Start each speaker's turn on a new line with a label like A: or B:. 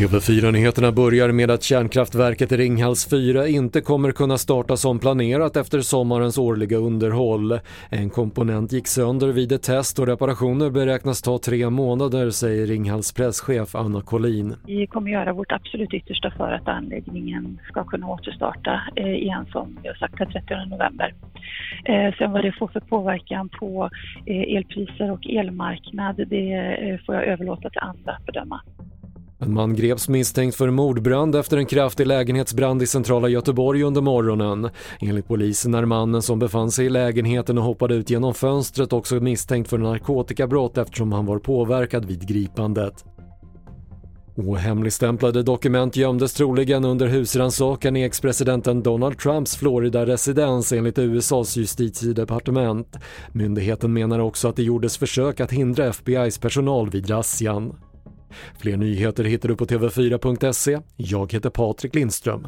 A: TV4-nyheterna börjar med att kärnkraftverket Ringhals 4 inte kommer kunna starta som planerat efter sommarens årliga underhåll. En komponent gick sönder vid ett test och reparationer beräknas ta tre månader, säger Ringhals presschef Anna Collin.
B: Vi kommer göra vårt absolut yttersta för att anläggningen ska kunna återstarta eh, igen som vi har sagt den 30 november. Eh, sen vad det får för påverkan på eh, elpriser och elmarknad, det eh, får jag överlåta till andra att bedöma.
A: En man greps misstänkt för mordbrand efter en kraftig lägenhetsbrand i centrala Göteborg under morgonen. Enligt polisen är mannen som befann sig i lägenheten och hoppade ut genom fönstret också misstänkt för narkotikabrott eftersom han var påverkad vid gripandet. Ohemligstämplade dokument gömdes troligen under husrannsakan i ex-presidenten Donald Trumps Florida-residens enligt USAs justitiedepartement. Myndigheten menar också att det gjordes försök att hindra FBIs personal vid razzian. Fler nyheter hittar du på TV4.se. Jag heter Patrik Lindström.